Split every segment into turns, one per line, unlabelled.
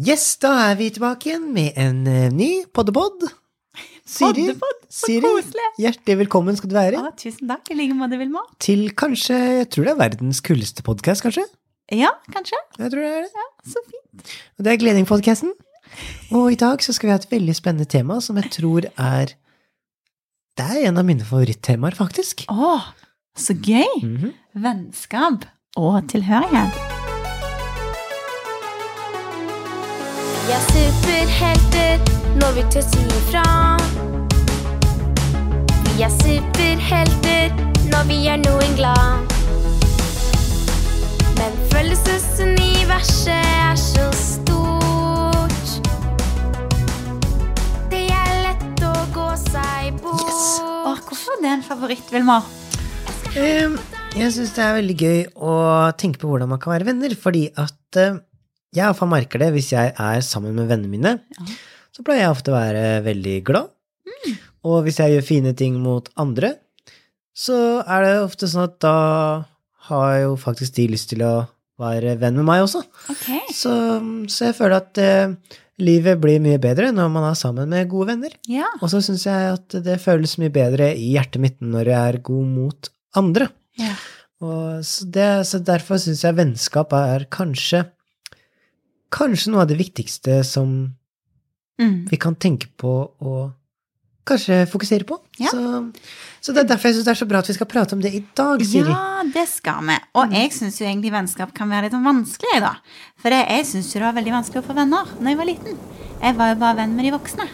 Yes, da er vi tilbake igjen med en eh, ny poddepod. Siri,
Poddepod, så
Siri,
koselig.
hjertelig velkommen skal du være
Å, tusen takk. I like måte, Vilma.
til kanskje, jeg tror det er verdens kuleste podkast, kanskje?
Ja, kanskje.
Jeg tror det er det.
Ja, Så fint.
Og det er Gleding-podkasten. Og i dag så skal vi ha et veldig spennende tema som jeg tror er Det er en av mine favorittemaer, faktisk.
Å, så gøy.
Mhm.
Vennskap og tilhørighet.
Vi er superhelter når vi tør si ifra. Vi er superhelter når vi gjør noen glad. Men følelsesuniverset er så stort. Det er lett å gå seg bort.
Yes.
Åh, hvorfor er det en favoritt, Vilma?
Um, jeg syns det er veldig gøy å tenke på hvordan man kan være venner, fordi at eh, jeg iallfall merker det hvis jeg er sammen med vennene mine,
Ja.
så pleier jeg ofte å være veldig glad. Og hvis jeg gjør fine ting mot andre, så er det ofte sånn at da har jo faktisk de lyst til å være venn med meg også.
Okay.
Så, så jeg føler at eh, livet blir mye bedre når man er sammen med gode venner.
Ja.
Og så syns jeg at det føles mye bedre i hjertet mitt når jeg er god mot andre.
ja.
Og så, det, så derfor syns jeg vennskap er kanskje Kanskje noe av det viktigste som
Mm.
vi kan tenke på og kanskje fokusere på.
Ja.
Så, så det er derfor jeg syns det er så bra at vi skal prate om det i dag, Siri.
Ja, det skal vi. Og jeg syns jo egentlig vennskap kan være litt vanskelig, da. For det, jeg syns jo det var veldig vanskelig å få venner da jeg var liten. Jeg var jo bare venn med de voksne.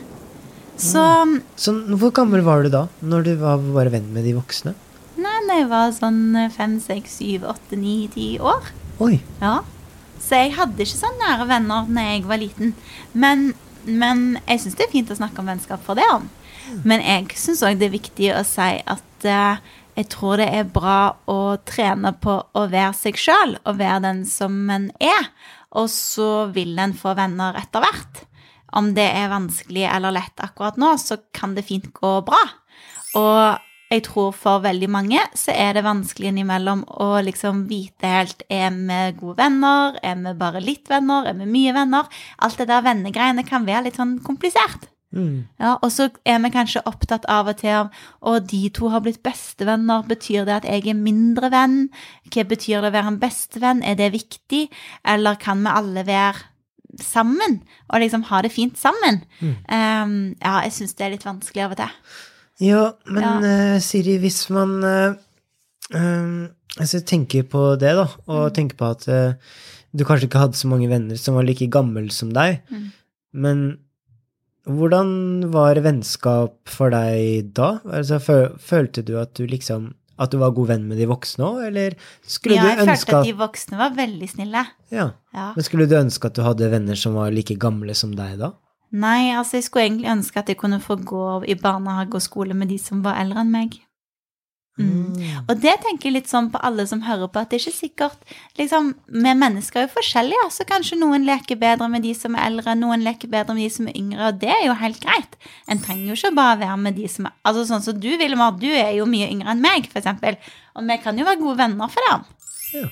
Så
Så hvor gammel var du da, når du var bare venn med de voksne?
nei, når jeg var sånn fem, seks, syv, åtte, ni, ti år.
Oi.
Ja. Så jeg hadde ikke så nære venner når jeg var liten. Men, men jeg syns det er fint å snakke om vennskap for det. Men jeg syns òg det er viktig å si at eh, jeg tror det er bra å trene på å være seg sjøl og være den som en er. Og så vil en få venner etter hvert. Om det er vanskelig eller lett akkurat nå, så kan det fint gå bra. Og jeg tror for veldig mange så er det vanskelig innimellom å liksom vite helt Er vi gode venner? Er vi bare litt venner? Er vi mye venner? Alt det der vennegreiene kan være litt sånn komplisert.
Mm.
Ja, og så er vi kanskje opptatt av og til av å, de to har blitt bestevenner. Betyr det at jeg er mindre venn? Hva betyr det å være en bestevenn? Er det viktig? Eller kan vi alle være sammen og liksom ha det fint sammen? Um, ja, jeg syns det er litt vanskelig av og til.
Ja, men
Ja.
uh, Siri, hvis man uh, um, altså tenker på det, da, og tenker på at uh, du kanskje ikke hadde så mange venner som var like gammel som deg,
Mm.
men hvordan var vennskap for deg da? Altså, følte du at du liksom at du var god venn med de voksne òg, eller skulle
Ja, jeg
du ønske
følte at
at
de voksne var veldig snille.
ja.
Ja.
Men skulle du ønske at du hadde venner som var like gamle som deg da?
Nei, altså jeg skulle egentlig ønske at jeg kunne få gå i barnehage og skole med de som var eldre enn meg. Mm. Og det tenker jeg litt sånn på alle som hører på, at det er ikke sikkert liksom, Vi mennesker er jo forskjellige, så kanskje noen leker bedre med de som er eldre, noen leker bedre med de som er yngre, og det er jo helt greit. En trenger jo ikke bare være med de som er Altså sånn som du, Vilmar, du er jo mye yngre enn meg, eksempel, og vi kan jo være gode venner for det.
Ja.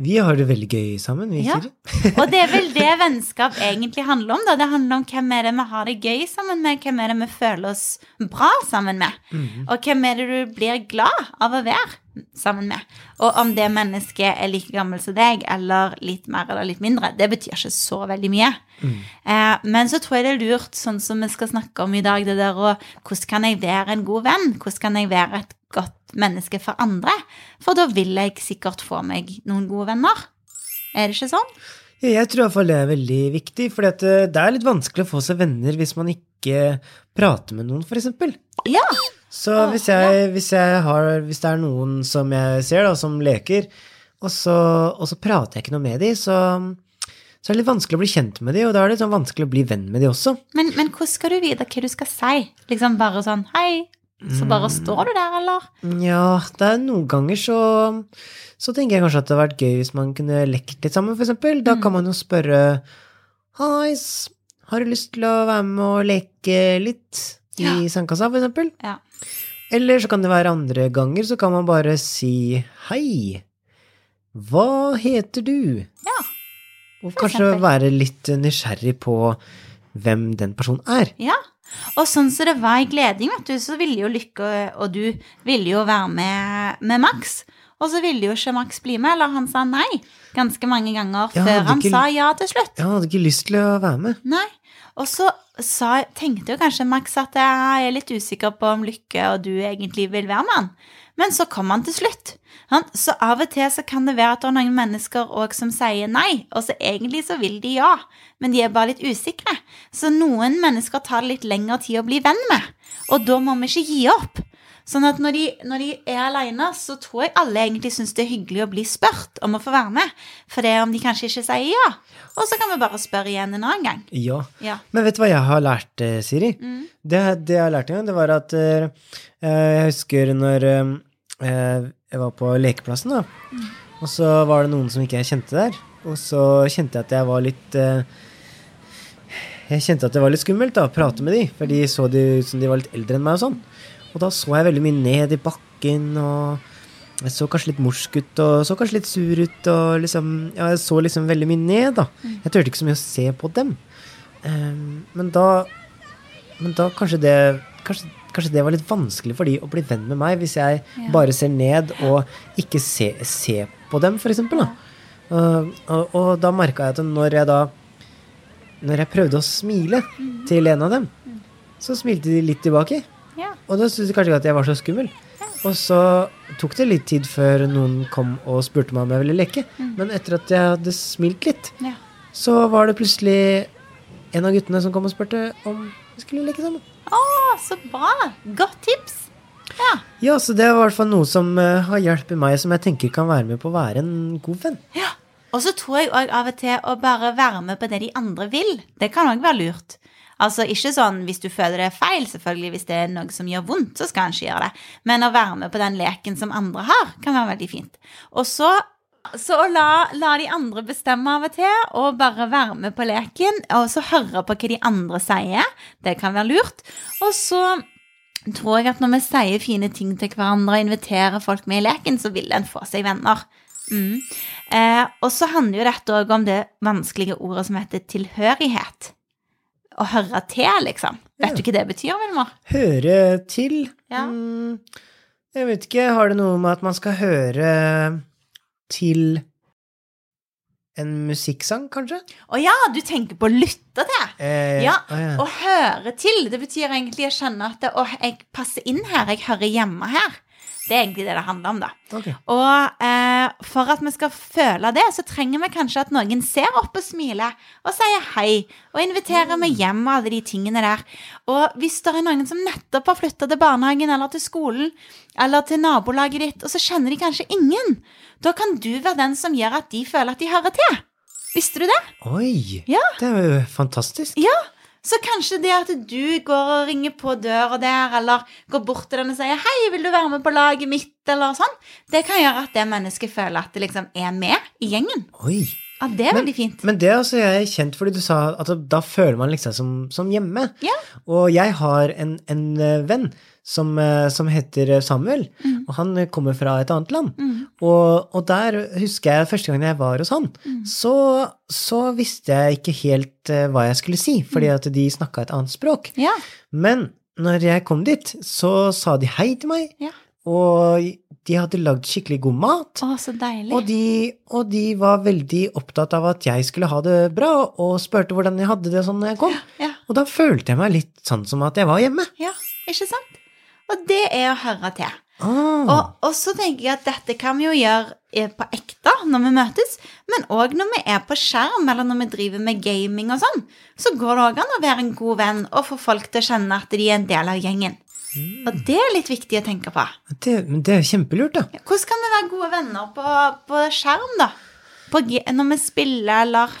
Vi har det veldig gøy sammen, vi,
Ja.
Siri.
Og det er vel det vennskap egentlig handler om. da. Det handler om hvem er det vi har det gøy sammen med, hvem er det vi føler oss bra sammen med.
Mhm.
Og hvem er det du blir glad av å være sammen med. Og om det mennesket er like gammel som deg, eller litt mer eller litt mindre, det betyr ikke så veldig mye. Eh, men så tror jeg det er lurt, sånn som vi skal snakke om i dag, det der å Hvordan kan jeg være en god venn? Hvordan kan jeg være et godt menneske for andre? For da vil jeg sikkert få meg noen gode venner. Er det ikke sånn?
Jeg tror i hvert fall det er veldig viktig, for det er litt vanskelig å få seg venner hvis man ikke prater med noen, eksempel.
Ja.
Så hvis, jeg, hvis, jeg har, hvis det er noen som jeg ser da, som leker, og så, og så prater jeg ikke noe med dem, så, så er det litt vanskelig å bli kjent med dem, og da er det sånn vanskelig å bli venn med dem også.
Men, men hvordan skal du vite hva du skal si? Liksom bare sånn hei, så bare står du der, eller?
Ja, det er noen ganger så, så tenker jeg kanskje at det hadde vært gøy hvis man kunne lekt litt sammen, for eksempel. Da kan man jo spørre Hais, har du lyst til å være med og leke litt i
Ja.
sandkassa, for eksempel?
Ja.
Eller så kan det være andre ganger, så kan man bare si hei. Hva heter du?
Ja.
Og kanskje
eksempel.
være litt nysgjerrig på hvem den personen er.
Ja. Og sånn som det var i Gleding, vet du, så ville jo Lykke og du ville jo være med, med Max. Og så ville jo ikke Max bli med, eller han sa nei ganske mange ganger
Ja,
før han
ikke-
sa ja til slutt.
Ja, han hadde ikke lyst til å være med.
Nei. Og så sa, tenkte jo kanskje Max at jeg er litt usikker på om Lykke og du egentlig vil være med han. Men så kom han til slutt. Han, så av og til så kan det være at det er noen mennesker også som sier nei, og så egentlig så vil de ja, men de er bare litt usikre. Så noen mennesker tar det litt lengre tid å bli venn med, og da må vi ikke gi opp. Sånn at når de, når de er alene, så tror jeg alle egentlig syns det er hyggelig å bli spurt om å få være med. For det er om de kanskje ikke sier ja. Og så kan vi bare spørre igjen en annen gang.
Ja.
Ja.
Men vet du hva jeg har lært, eh, Siri?
Mm.
Det, det jeg har lært en gang, det var at uh, Jeg husker når eh, jeg var på lekeplassen, da. Og så var det noen som ikke jeg kjente der. Og så kjente jeg at jeg var litt eh, Jeg kjente at det var litt skummelt da, å prate med de, for de så ut som de var litt eldre enn meg og sånn. Og da så jeg veldig mye ned i bakken, og jeg så kanskje litt morsk ut, og så kanskje litt sur ut, og liksom Ja, jeg så liksom veldig mye ned, da. Jeg turte ikke så mye å se på dem. Ehm, men da Men da kanskje det kanskje, kanskje det var litt vanskelig for de å bli venn med meg, hvis jeg
Ja.
bare ser ned og ikke se, se på dem, for eksempel. Uh, Og, og, da merka jeg at når jeg da Når jeg prøvde å smile til en av dem, så smilte de litt tilbake.
Ja.
Og da syntes de kanskje ikke at jeg var så skummel. Og så tok det litt tid før noen kom og spurte meg om jeg ville leke. Men etter at jeg hadde smilt litt,
Ja.
så var det plutselig en av guttene som kom og spurte om vi skulle leke sammen.
Så bra! Godt tips. Ja.
Ja, så det er i hvert fall noe som uh, har hjulpet meg, som jeg tenker kan være med på å være en god venn.
ja. Og så tror jeg òg av og til å bare være med på det de andre vil. Det kan òg være lurt. Altså ikke sånn hvis du føler det er feil, selvfølgelig. Hvis det er noe som gjør vondt, så skal en ikke gjøre det. Men å være med på den leken som andre har, kan være veldig fint. Og så så la, la de andre bestemme av og til, og bare være med på leken, og så høre på hva de andre sier, det kan være lurt. Og så tror jeg at når vi sier fine ting til hverandre og inviterer folk med i leken, så vil en få seg venner. Mm. Eh, og så handler jo dette òg om det vanskelige ordet som heter tilhørighet. Å høre til, liksom. Vet
Ja.
du hva det betyr, Vilmar?
Høre til
Ja.
mm, Jeg vet ikke, har det noe med at man skal høre til en musikksang, kanskje?
Å ja, du tenker på å lytte til.
Eh,
Ja,
å ja.
Å høre til, det betyr egentlig å kjenne at det, å, jeg passer inn her, jeg hører hjemme her. Det er egentlig det det handler om, da.
Okay.
Og eh, for at vi skal føle det, så trenger vi kanskje at noen ser opp og smiler og sier hei, og inviterer meg hjem og alle de tingene der. Og hvis det er noen som nettopp har flytta til barnehagen eller til skolen eller til nabolaget ditt, og så kjenner de kanskje ingen, da kan du være den som gjør at de føler at de hører til. Visste du det?
Oi!
Ja.
Det er jo fantastisk.
Ja, så kanskje det at du går og ringer på døra der, eller går bort til den og sier 'Hei, vil du være med på laget mitt?' eller sånn, det kan gjøre at det mennesket føler at det liksom er med i gjengen.
Oi.
Ja, det er
Men-
veldig fint.
Men det også jeg kjent fordi du sa at da føler man liksom som, som hjemme.
Ja.
Og jeg har en, en eh, venn som, eh, som heter Samuel,
Mm.
og han eh, kommer fra et annet land. Og, og der husker jeg første gangen jeg var hos han,
Mm.
så, så visste jeg ikke helt eh, hva jeg skulle si, fordi
Mm.
at de snakka et annet språk.
Ja,
Men når jeg kom dit, så sa de hei til meg,
ja.
og de hadde lagd skikkelig god mat.
Å, så deilig.
Og de, og de var veldig opptatt av at jeg skulle ha det bra, og spurte hvordan jeg hadde det sånn når jeg kom.
Ja,
Og da følte jeg meg litt sånn som at jeg var hjemme.
ja, ikke sant? Og det er å høre til.
Ah,
Og, og så tenker jeg at dette kan vi jo gjøre eh, på ekte når vi møtes, men òg når vi er på skjerm, eller når vi driver med gaming og sånn. Så går det òg an å være en god venn og få folk til å kjenne at de er en del av gjengen. Og det er litt viktig å tenke på.
det, men det er kjempelurt, da.
Hvordan kan vi være gode venner på, på skjerm, da? På, når vi spiller, eller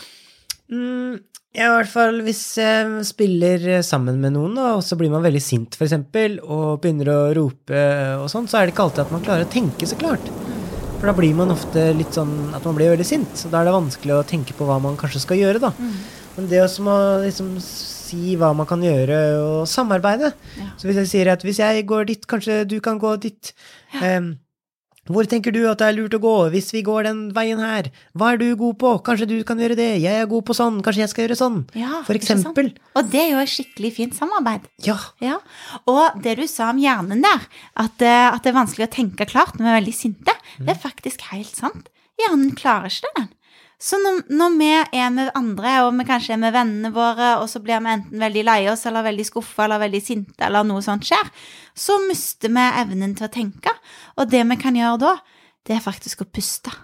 Mm, ja, i hvert fall hvis jeg spiller sammen med noen, da, og så blir man veldig sint, eksempel, og begynner å rope og sånn, så er det ikke alltid at man klarer å tenke så klart. For da blir man ofte litt sånn at man blir veldig sint, så da er det vanskelig å tenke på hva man kanskje skal gjøre, da. Men det også må liksom si hva man kan gjøre, og samarbeide.
Ja.
Så hvis jeg sier at hvis jeg går dit, kanskje du kan gå dit, em, Hvor tenker du at det er lurt å gå hvis vi går den veien her? Hva er du god på? Kanskje du kan gjøre det? Jeg er god på sånn, kanskje jeg skal gjøre sånn?
Ja,
For eksempel.
Og det er jo et skikkelig fint samarbeid.
Ja.
Ja, Og det du sa om hjernen der, at, eh, at det er vanskelig å tenke klart når vi er veldig sinte, det er faktisk helt sant. Hjernen klarer ikke det, den. Så når, når vi er med andre, og vi kanskje er med vennene våre, og så blir vi enten veldig lei oss, eller veldig skuffa, eller veldig sinte, eller noe sånt skjer, så mister vi evnen til å tenke. Og det vi kan gjøre da, det er faktisk å puste.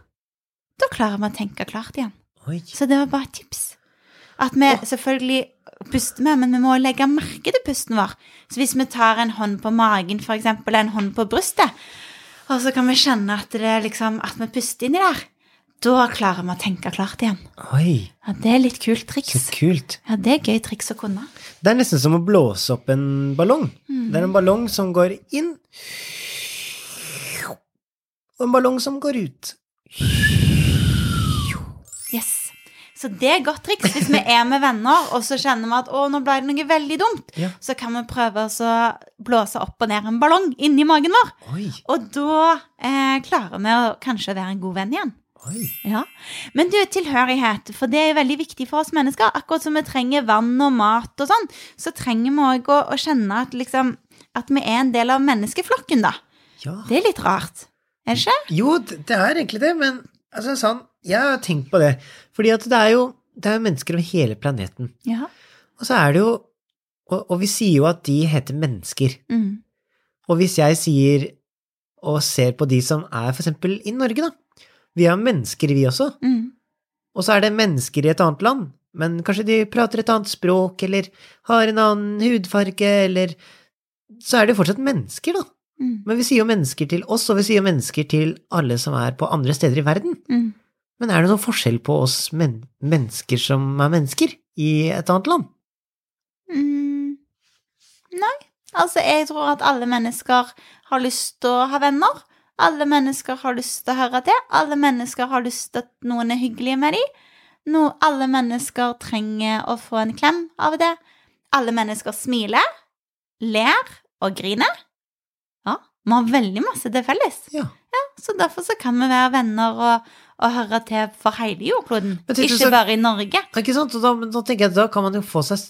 Da klarer vi å tenke klart igjen.
Oi.
Så det var bare et tips. At vi selvfølgelig puster med, men vi må legge merke til pusten vår. Så hvis vi tar en hånd på magen, for eksempel, en hånd på brystet, og så kan vi kjenne at, det er liksom, at vi puster inni der, da klarer vi å tenke klart igjen.
Oi,
Ja, det er litt kult
så
triks.
kult.
Ja, det er gøy triks å kunne.
Det er nesten som å blåse opp en ballong.
Mm.
Det er en ballong som går inn, og en ballong som går ut.
Yes. Så det er godt triks. Hvis vi er med venner, og så kjenner vi at å, nå ble det noe veldig dumt,
Ja.
så kan vi prøve å blåse opp og ned en ballong inni magen vår.
Oi,
Og da eh, klarer vi å kanskje være en god venn igjen. Ja. Men du, tilhørighet, for det er veldig viktig for oss mennesker. Akkurat som vi trenger vann og mat og sånn, så trenger vi òg å, å kjenne at, liksom, at vi er en del av menneskeflokken, da.
Ja.
Det er litt rart. Er det ikke?
Jo, det det er egentlig det, men altså, sånn, jeg har tenkt på det. Fordi at det er jo det er mennesker over hele planeten.
Ja.
Og så er det jo Og, og vi sier jo at de heter mennesker.
Mm.
Og hvis jeg sier og ser på de som er for eksempel i Norge, da. Vi er mennesker, vi også.
Mm.
Og så er det mennesker i et annet land, men kanskje de prater et annet språk, eller har en annen hudfarge, eller Så er det jo fortsatt mennesker, da.
Mm.
Men vi sier jo mennesker til oss, og vi sier jo mennesker til alle som er på andre steder i verden.
Mm.
Men er det noen forskjell på oss men mennesker som er mennesker, i et annet land?
Mm. Nei. Altså, jeg tror at alle mennesker har lyst til å ha venner. Alle mennesker har lyst til å høre til. Alle mennesker har lyst til at noen er hyggelige med dem. No, alle mennesker trenger å få en klem av det. Alle mennesker smiler, ler og griner. Ja, vi har veldig masse til felles.
Ja.
Så derfor så kan vi være venner og, og høre til for hele jordkloden. Ikke
så-
bare i Norge.
Ikke sant? Og da, da tenker jeg at da kan man jo få seg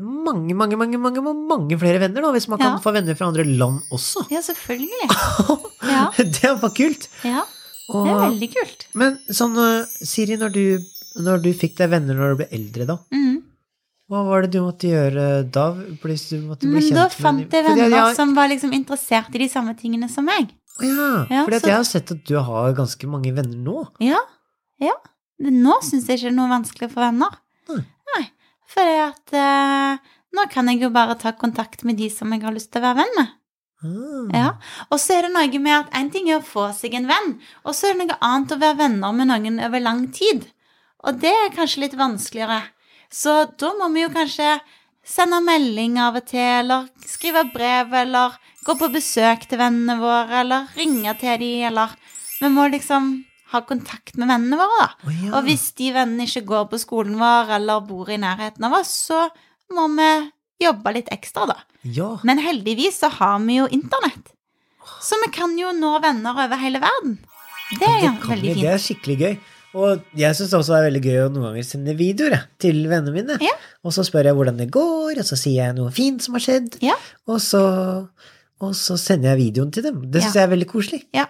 mange, mange, mange, mange, mange flere venner, da, hvis man kan
Ja.
få venner fra andre land også.
Ja, selvfølgelig. Ja.
Det var kult.
Ja, det er veldig kult.
Men sånn, uh, Siri, når du, når du fikk deg venner når du ble eldre, da,
mm.
hva var det du måtte gjøre da? Hvis du måtte bli
Men
kjent
da fant jeg venner
jeg-
som var liksom interessert i de samme tingene som meg.
Ja,
Ja,
fordi jeg har sett at du har ganske mange venner nå.
Ja, ja. Nå syns jeg ikke det er noe vanskelig for venner.
Nei.
Nei. Fordi at eh, nå kan jeg jo bare ta kontakt med de som jeg har lyst til å være venn med.
Mm.
Ja. Og så er det noe med at en ting er å få seg en venn, og så er det noe annet å være venner med noen over lang tid. Og det er kanskje litt vanskeligere. Så da må vi jo kanskje sende melding av og til, eller skrive brev, eller gå på besøk til vennene våre, eller ringe til dem, eller Vi må liksom ha kontakt med vennene våre, da.
Oh, ja.
Og hvis de vennene ikke går på skolen vår, eller bor i nærheten av oss, så må vi jobbe litt ekstra, da.
ja.
Men heldigvis så har vi jo internett. Så vi kan jo nå venner over hele verden. Det er
Ja, det
veldig
vi.
fint.
Det er skikkelig gøy. Og jeg syns også det er veldig gøy å noen ganger sende videoer jeg, til vennene mine.
Ja.
Og så spør jeg hvordan det går, og så sier jeg noe fint som har skjedd.
Ja.
Og, så, og så sender jeg videoen til dem. Det syns jeg er veldig koselig.
Ja.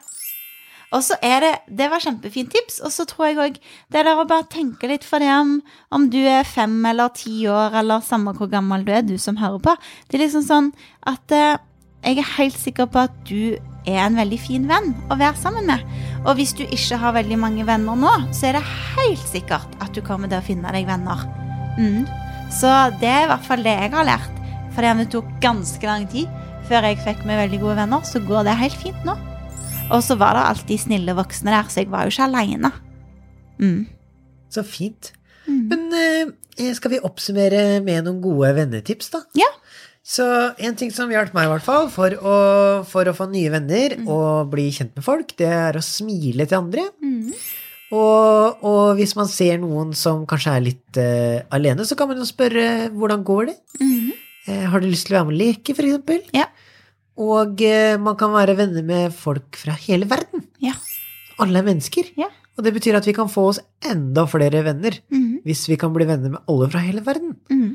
Og så er det Det var kjempefint tips. Og så tror jeg òg det der å bare tenke litt for det om, om du er fem eller ti år, eller samme hvor gammel du er, du som hører på. Det er liksom sånn at eh, jeg er helt sikker på at du er en veldig fin venn å være sammen med. Og hvis du ikke har veldig mange venner nå, så er det helt sikkert at du kommer til å finne deg venner. Mm. Så det er i hvert fall det jeg har lært. For det tok ganske lang tid før jeg fikk meg veldig gode venner, så går det helt fint nå. Og så var det alltid snille voksne der, så jeg var jo ikke aleine. Mm.
Så fint.
Mm.
Men eh, skal vi oppsummere med noen gode vennetips, da?
Ja.
Så en ting som hjalp meg, i hvert fall, for å, for å få nye venner
Mm.
og bli kjent med folk, det er å smile til andre.
Mm.
Og, og hvis man ser noen som kanskje er litt uh, alene, så kan man jo spørre hvordan går det?
Mm.
Eh, har du lyst til å være med og leke, for eksempel?
Ja.
Og eh, man kan være venner med folk fra hele verden.
Ja.
Alle er mennesker.
Ja.
Og det betyr at vi kan få oss enda flere venner
Mhm.
hvis vi kan bli venner med alle fra hele verden.
Mm.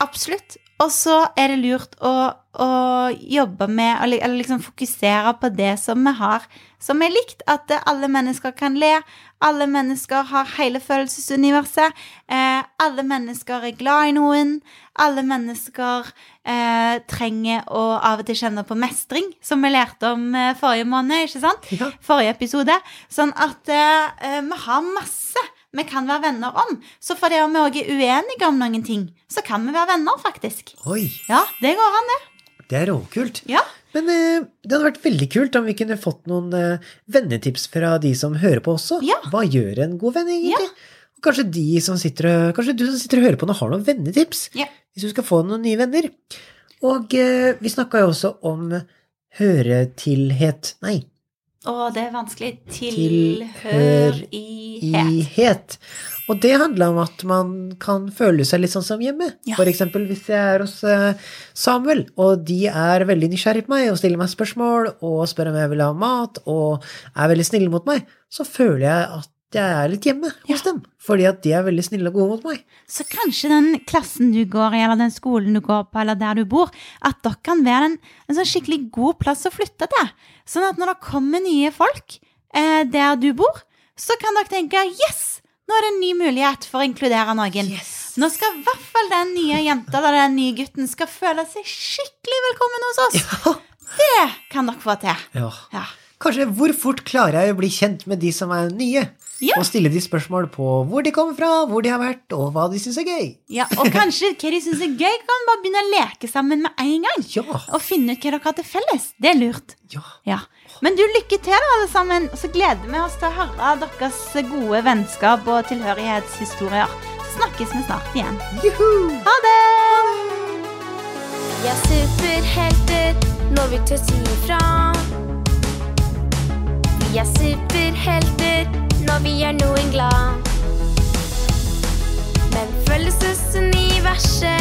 Absolutt. Og så er det lurt å, å jobbe med, eller liksom fokusere på det som vi har som er likt. At alle mennesker kan le. Alle mennesker har hele følelsesuniverset. Eh, alle mennesker er glad i noen. Alle mennesker eh, trenger å av og til kjenne på mestring, som vi lærte om eh, forrige måned, ikke sant?
Ja.
Forrige episode. Sånn at eh, eh, vi har masse vi kan være venner om. Så fordi vi òg er uenige om noen ting, så kan vi være venner, faktisk.
Oi,
Ja, det går an, det.
Det er råkult.
Ja.
Men eh, det hadde vært veldig kult om vi kunne fått noen eh, vennetips fra de som hører på også.
Ja.
Hva gjør en god venn, egentlig?
Ja.
Og kanskje, de som sitter, og- kanskje du som sitter og hører på nå, har noen vennetips?
Ja.
Hvis du skal få noen nye venner. Og eh, vi snakka jo også om høretilhet Nei,
Å, det er vanskelig.
Tilhørighet. Og det handla om at man kan føle seg litt sånn som hjemme.
Ja.
For eksempel hvis jeg er hos eh, Samuel, og de er veldig nysgjerrig på meg og stiller meg spørsmål og spør om jeg vil ha mat og er veldig snille mot meg, så føler jeg at jeg er litt hjemme hos dem. Fordi at de er veldig snille og gode mot meg.
Så kanskje den klassen du går i, eller den skolen du går på, eller der du bor, at dere kan være en, en sånn skikkelig god plass å flytte til. Sånn at når det kommer nye folk eh, der du bor, så kan dere tenke yes! Nå er det en ny mulighet for å inkludere noen. Nå skal i hvert fall den nye jenta eller den nye gutten skal føle seg skikkelig velkommen hos oss.
Ja.
Det kan dere få til.
ja.
Ja.
Kanskje hvor fort klarer jeg å bli kjent med de som er nye?
Ja.
Og stille de spørsmål på hvor de kommer fra, hvor de har vært, og hva de syns er gøy.
Ja, og kanskje hva de syns er gøy, kan bare begynne å leke sammen med en gang.
Ja.
Og finne ut hva dere har til felles. Det er lurt.
Ja.
Ja. Men du, lykke til, da, alle sammen. Og så gleder vi oss til å høre deres gode vennskap og tilhørighetshistorier. Så snakkes vi snart igjen.
Juhu!
Ha det!
Vi er superhelter når vi tør si ifra. Vi er superhelter når vi gjør noen glad. Men følelsesuniverset er.